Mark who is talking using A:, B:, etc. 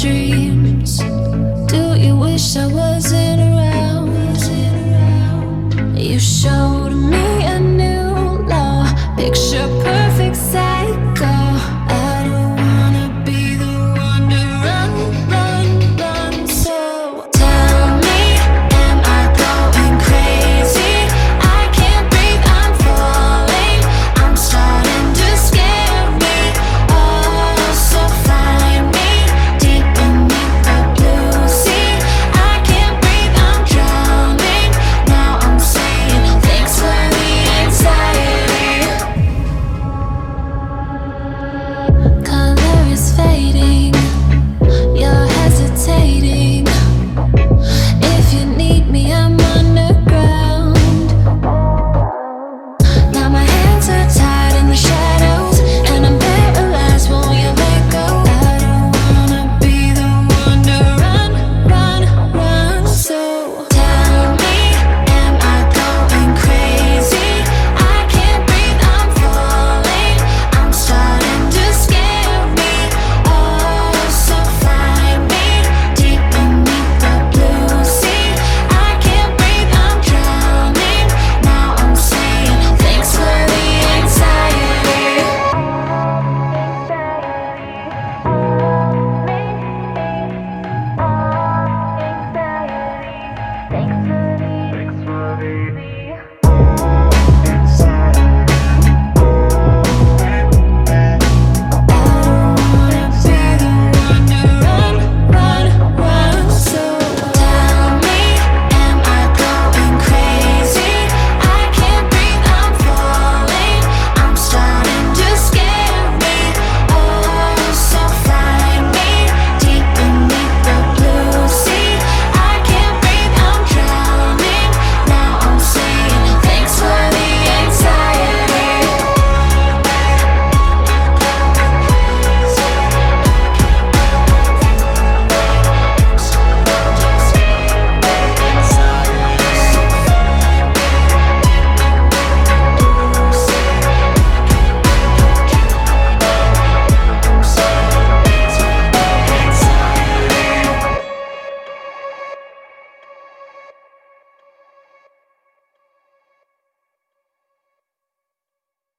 A: dreams. Do you wish I wasn't around? You showed me a new love, picture. Thanks for leaving.